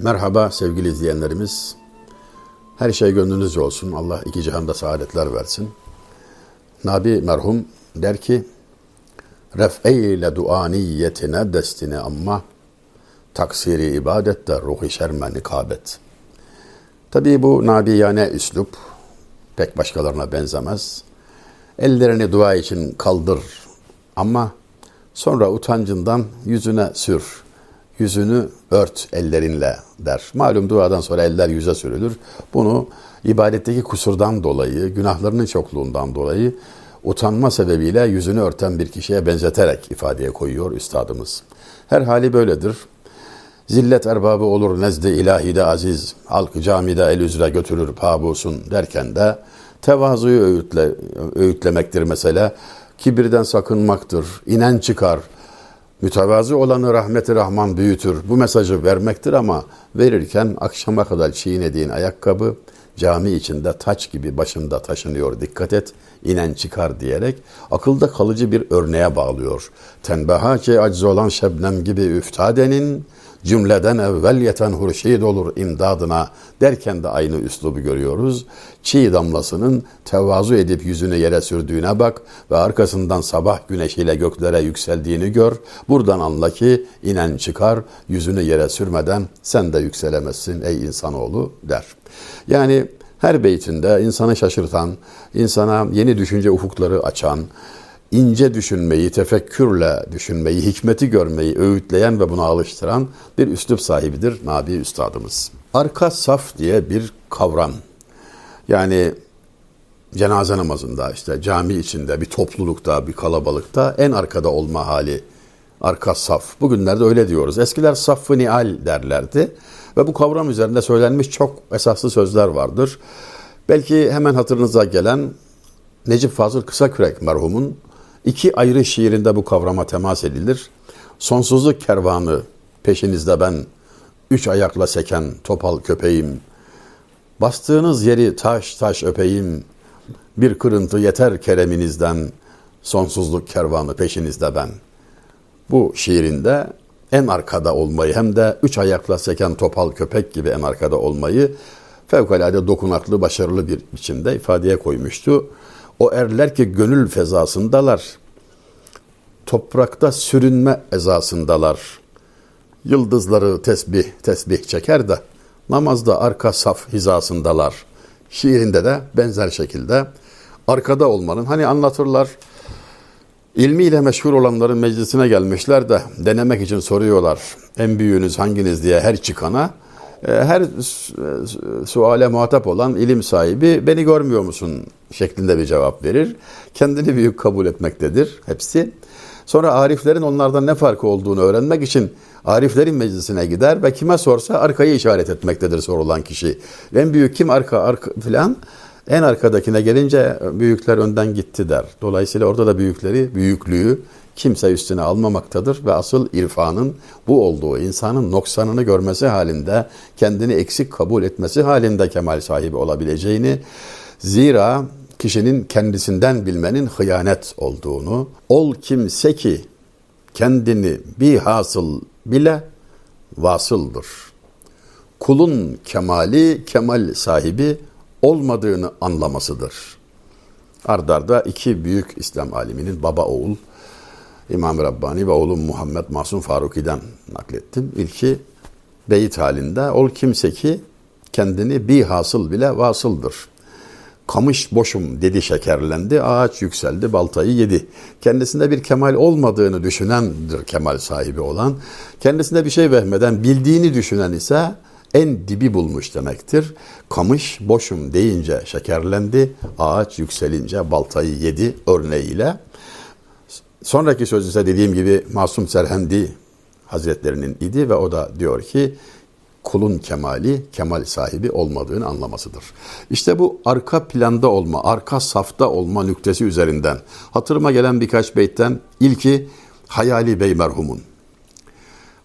Merhaba sevgili izleyenlerimiz. Her şey gönlünüzce olsun. Allah iki cihanda saadetler versin. Nabi merhum der ki, Ref'eyle duaniyetine destine amma, taksiri ibadette ruhi şerme nikabet. Tabii bu nabiyane üslup pek başkalarına benzemez. Ellerini dua için kaldır ama sonra utancından yüzüne sür yüzünü ört ellerinle der. Malum duadan sonra eller yüze sürülür. Bunu ibadetteki kusurdan dolayı, günahlarının çokluğundan dolayı utanma sebebiyle yüzünü örten bir kişiye benzeterek ifadeye koyuyor üstadımız. Her hali böyledir. Zillet erbabı olur nezde ilahide aziz, halk camide el üzere götürür pabusun derken de tevazuyu öğütle, öğütlemektir mesela. Kibirden sakınmaktır, inen çıkar, Mütevazı olanı rahmeti rahman büyütür. Bu mesajı vermektir ama verirken akşama kadar çiğnediğin ayakkabı cami içinde taç gibi başında taşınıyor dikkat et inen çıkar diyerek akılda kalıcı bir örneğe bağlıyor. Tenbeha ki acz olan şebnem gibi üftadenin cümleden evvel yeten hurşid olur imdadına derken de aynı üslubu görüyoruz. Çiğ damlasının tevazu edip yüzünü yere sürdüğüne bak ve arkasından sabah güneşiyle göklere yükseldiğini gör. Buradan anla ki inen çıkar yüzünü yere sürmeden sen de yükselemezsin ey insanoğlu der. Yani her beytinde insanı şaşırtan, insana yeni düşünce ufukları açan, ince düşünmeyi, tefekkürle düşünmeyi, hikmeti görmeyi öğütleyen ve buna alıştıran bir üslup sahibidir Nabi Üstadımız. Arka saf diye bir kavram. Yani cenaze namazında işte cami içinde bir toplulukta bir kalabalıkta en arkada olma hali arka saf. Bugünlerde öyle diyoruz. Eskiler saffı nial derlerdi ve bu kavram üzerinde söylenmiş çok esaslı sözler vardır. Belki hemen hatırınıza gelen Necip Fazıl Kısakürek merhumun iki ayrı şiirinde bu kavrama temas edilir. Sonsuzluk kervanı peşinizde ben, üç ayakla seken topal köpeğim. Bastığınız yeri taş taş öpeyim, bir kırıntı yeter kereminizden, sonsuzluk kervanı peşinizde ben. Bu şiirinde en arkada olmayı hem de üç ayakla seken topal köpek gibi en arkada olmayı fevkalade dokunaklı, başarılı bir biçimde ifadeye koymuştu. O erler ki gönül fezasındalar. Toprakta sürünme ezasındalar. Yıldızları tesbih tesbih çeker de namazda arka saf hizasındalar. Şiirinde de benzer şekilde arkada olmanın hani anlatırlar ilmiyle meşhur olanların meclisine gelmişler de denemek için soruyorlar. En büyüğünüz hanginiz diye her çıkana her suale muhatap olan ilim sahibi beni görmüyor musun şeklinde bir cevap verir. Kendini büyük kabul etmektedir hepsi. Sonra ariflerin onlardan ne farkı olduğunu öğrenmek için ariflerin meclisine gider ve kime sorsa arkayı işaret etmektedir sorulan kişi. En büyük kim arka, arka filan en arkadakine gelince büyükler önden gitti der. Dolayısıyla orada da büyükleri, büyüklüğü kimse üstüne almamaktadır ve asıl irfanın bu olduğu insanın noksanını görmesi halinde, kendini eksik kabul etmesi halinde kemal sahibi olabileceğini, zira kişinin kendisinden bilmenin hıyanet olduğunu, ol kimse ki kendini bir hasıl bile vasıldır. Kulun kemali, kemal sahibi olmadığını anlamasıdır. Ardarda iki büyük İslam aliminin baba oğul İmam Rabbani ve oğlum Muhammed Masum Faruki'den naklettim. İlki beyit halinde ol kimse ki kendini bir hasıl bile vasıldır. Kamış boşum dedi şekerlendi, ağaç yükseldi, baltayı yedi. Kendisinde bir kemal olmadığını düşünendir kemal sahibi olan. Kendisinde bir şey vehmeden bildiğini düşünen ise en dibi bulmuş demektir. Kamış boşum deyince şekerlendi, ağaç yükselince baltayı yedi örneğiyle. Sonraki söz ise dediğim gibi Masum Serhendi Hazretlerinin idi ve o da diyor ki kulun kemali kemal sahibi olmadığını anlamasıdır. İşte bu arka planda olma, arka safta olma nüktesi üzerinden hatırıma gelen birkaç beytten ilki Hayali Bey merhumun.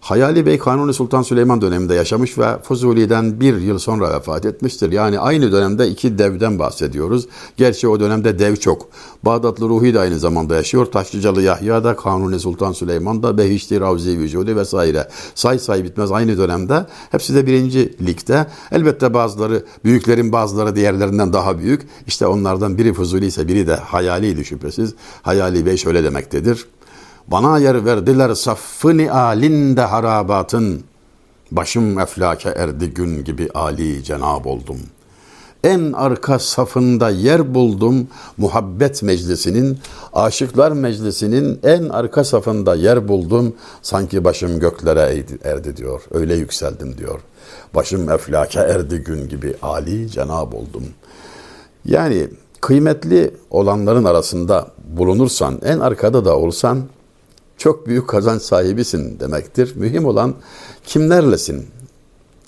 Hayali Bey Kanuni Sultan Süleyman döneminde yaşamış ve Fuzuli'den bir yıl sonra vefat etmiştir. Yani aynı dönemde iki devden bahsediyoruz. Gerçi o dönemde dev çok. Bağdatlı Ruhi de aynı zamanda yaşıyor. Taşlıcalı Yahya da Kanuni Sultan Süleyman da Behişti Ravzi Vücudi vesaire. Say say bitmez aynı dönemde. Hepsi de birinci ligde. Elbette bazıları, büyüklerin bazıları diğerlerinden daha büyük. İşte onlardan biri Fuzuli ise biri de hayaliydi şüphesiz. Hayali Bey şöyle demektedir. Bana yer verdiler saffı alinde harabatın. Başım eflake erdi gün gibi Ali cenab oldum. En arka safında yer buldum muhabbet meclisinin, aşıklar meclisinin en arka safında yer buldum. Sanki başım göklere erdi diyor. Öyle yükseldim diyor. Başım eflake erdi gün gibi Ali cenab oldum. Yani kıymetli olanların arasında bulunursan, en arkada da olsan çok büyük kazanç sahibisin demektir. Mühim olan kimlerlesin?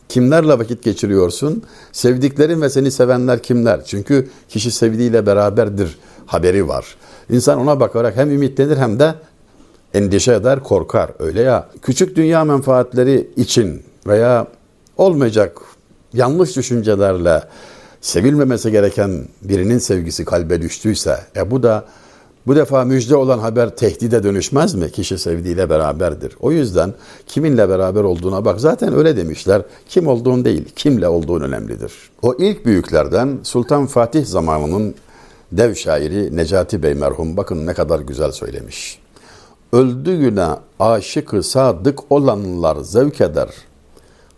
Kimlerle vakit geçiriyorsun? Sevdiklerin ve seni sevenler kimler? Çünkü kişi sevdiğiyle beraberdir haberi var. İnsan ona bakarak hem ümitlenir hem de endişe eder, korkar. Öyle ya. Küçük dünya menfaatleri için veya olmayacak yanlış düşüncelerle sevilmemesi gereken birinin sevgisi kalbe düştüyse, e bu da bu defa müjde olan haber tehdide dönüşmez mi? Kişi sevdiğiyle beraberdir. O yüzden kiminle beraber olduğuna bak. Zaten öyle demişler. Kim olduğun değil, kimle olduğun önemlidir. O ilk büyüklerden Sultan Fatih zamanının dev şairi Necati Bey merhum bakın ne kadar güzel söylemiş. Öldüğüne aşıkı sadık olanlar zevk eder.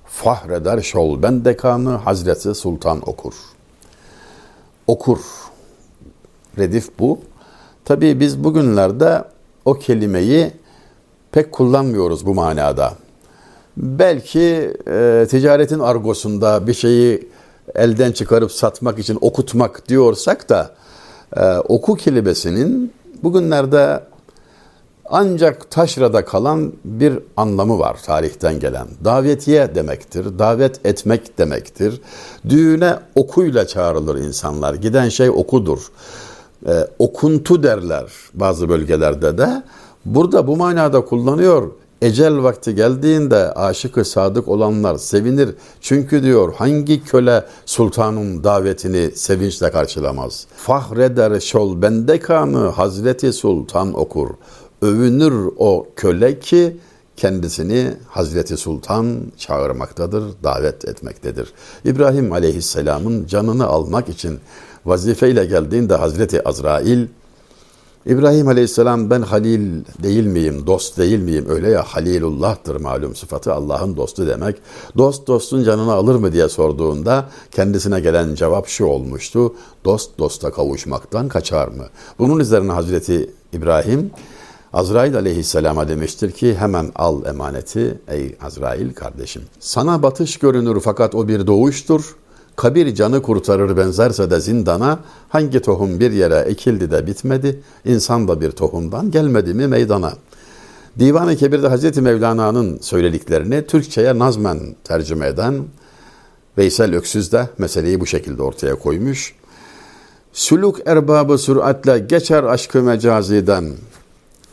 Fahreder şol bendekanı Hazreti Sultan okur. Okur. Redif bu. Tabii biz bugünlerde o kelimeyi pek kullanmıyoruz bu manada. Belki e, ticaretin argosunda bir şeyi elden çıkarıp satmak için okutmak diyorsak da e, oku kelimesinin bugünlerde ancak taşrada kalan bir anlamı var tarihten gelen. Davetiye demektir, davet etmek demektir. Düğüne okuyla çağrılır insanlar. Giden şey okudur e, okuntu derler bazı bölgelerde de. Burada bu manada kullanıyor. Ecel vakti geldiğinde aşıkı sadık olanlar sevinir. Çünkü diyor hangi köle sultanın davetini sevinçle karşılamaz. Fahreder şol bendekanı Hazreti Sultan okur. Övünür o köle ki kendisini Hazreti Sultan çağırmaktadır, davet etmektedir. İbrahim Aleyhisselam'ın canını almak için vazifeyle geldiğinde Hazreti Azrail İbrahim Aleyhisselam ben halil değil miyim, dost değil miyim? Öyle ya halilullah'tır malum sıfatı Allah'ın dostu demek. Dost dostun canını alır mı diye sorduğunda kendisine gelen cevap şu olmuştu. Dost dosta kavuşmaktan kaçar mı? Bunun üzerine Hazreti İbrahim Azrail aleyhisselama demiştir ki hemen al emaneti ey Azrail kardeşim. Sana batış görünür fakat o bir doğuştur. Kabir canı kurtarır benzerse de zindana, hangi tohum bir yere ekildi de bitmedi, insan da bir tohumdan gelmedi mi meydana. Divan-ı Kebir'de Hazreti Mevlana'nın söylediklerini Türkçe'ye nazmen tercüme eden Veysel Öksüz de meseleyi bu şekilde ortaya koymuş. Sülük erbabı süratle geçer aşkı mecaziden,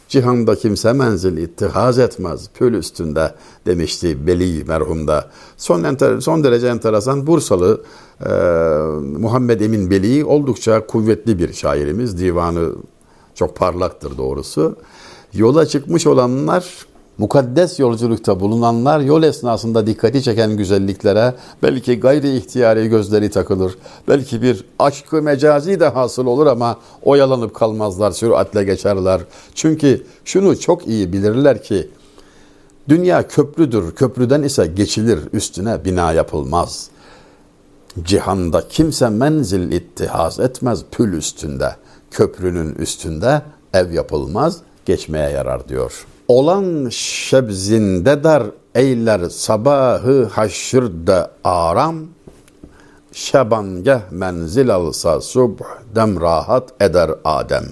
Cihanda kimse menzil ittihaz etmez pül üstünde demişti Beli merhumda. Son, enter, son derece enteresan Bursalı e, Muhammed Emin Beli oldukça kuvvetli bir şairimiz. Divanı çok parlaktır doğrusu. Yola çıkmış olanlar mukaddes yolculukta bulunanlar yol esnasında dikkati çeken güzelliklere belki gayri ihtiyari gözleri takılır. Belki bir aşkı mecazi de hasıl olur ama oyalanıp kalmazlar, süratle geçerler. Çünkü şunu çok iyi bilirler ki dünya köprüdür, köprüden ise geçilir, üstüne bina yapılmaz. Cihanda kimse menzil ittihaz etmez pül üstünde, köprünün üstünde ev yapılmaz, geçmeye yarar diyor.'' Olan şebzinde dar eyler sabahı haşırda aram şebangeh menzil alsa subh dem rahat eder Adem.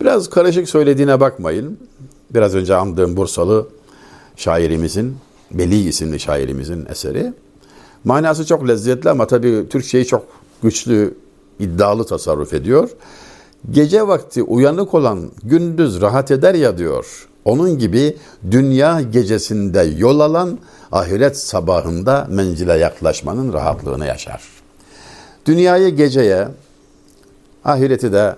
Biraz karışık söylediğine bakmayın. Biraz önce andığım Bursalı şairimizin, Beli isimli şairimizin eseri. Manası çok lezzetli ama tabii Türkçeyi çok güçlü, iddialı tasarruf ediyor. Gece vakti uyanık olan gündüz rahat eder ya diyor. Onun gibi dünya gecesinde yol alan ahiret sabahında menzile yaklaşmanın rahatlığını yaşar. Dünyayı geceye, ahireti de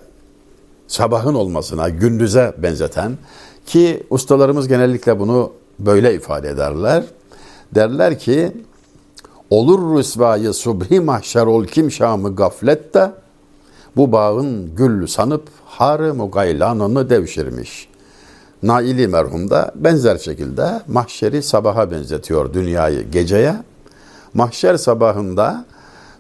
sabahın olmasına, gündüze benzeten ki ustalarımız genellikle bunu böyle ifade ederler. Derler ki olur rüsvayı subhi mahşer ol kim şamı gaflette bu bağın gül sanıp harı mugaylanını devşirmiş. Naili merhum da benzer şekilde mahşeri sabaha benzetiyor dünyayı geceye. Mahşer sabahında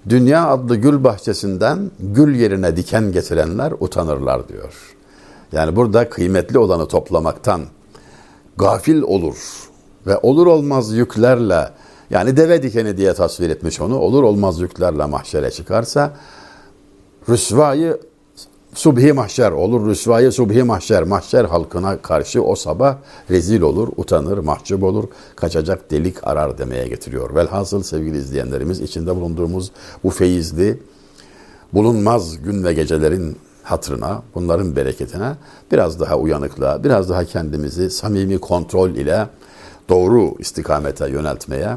dünya adlı gül bahçesinden gül yerine diken getirenler utanırlar diyor. Yani burada kıymetli olanı toplamaktan gafil olur ve olur olmaz yüklerle yani deve dikeni diye tasvir etmiş onu olur olmaz yüklerle mahşere çıkarsa rüsvayı subhi mahşer olur rüsvayı subhi mahşer mahşer halkına karşı o sabah rezil olur utanır mahcup olur kaçacak delik arar demeye getiriyor. Velhasıl sevgili izleyenlerimiz içinde bulunduğumuz bu feyizli bulunmaz gün ve gecelerin hatırına, bunların bereketine biraz daha uyanıklığa, biraz daha kendimizi samimi kontrol ile doğru istikamete yöneltmeye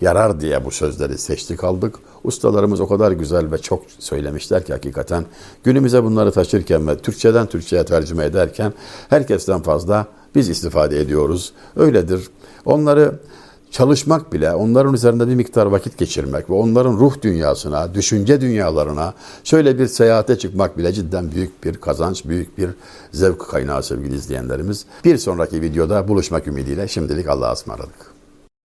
yarar diye bu sözleri seçtik aldık. Ustalarımız o kadar güzel ve çok söylemişler ki hakikaten günümüze bunları taşırken ve Türkçeden Türkçe'ye tercüme ederken herkesten fazla biz istifade ediyoruz. Öyledir. Onları çalışmak bile, onların üzerinde bir miktar vakit geçirmek ve onların ruh dünyasına, düşünce dünyalarına şöyle bir seyahate çıkmak bile cidden büyük bir kazanç, büyük bir zevk kaynağı sevgili izleyenlerimiz. Bir sonraki videoda buluşmak ümidiyle şimdilik Allah'a ısmarladık.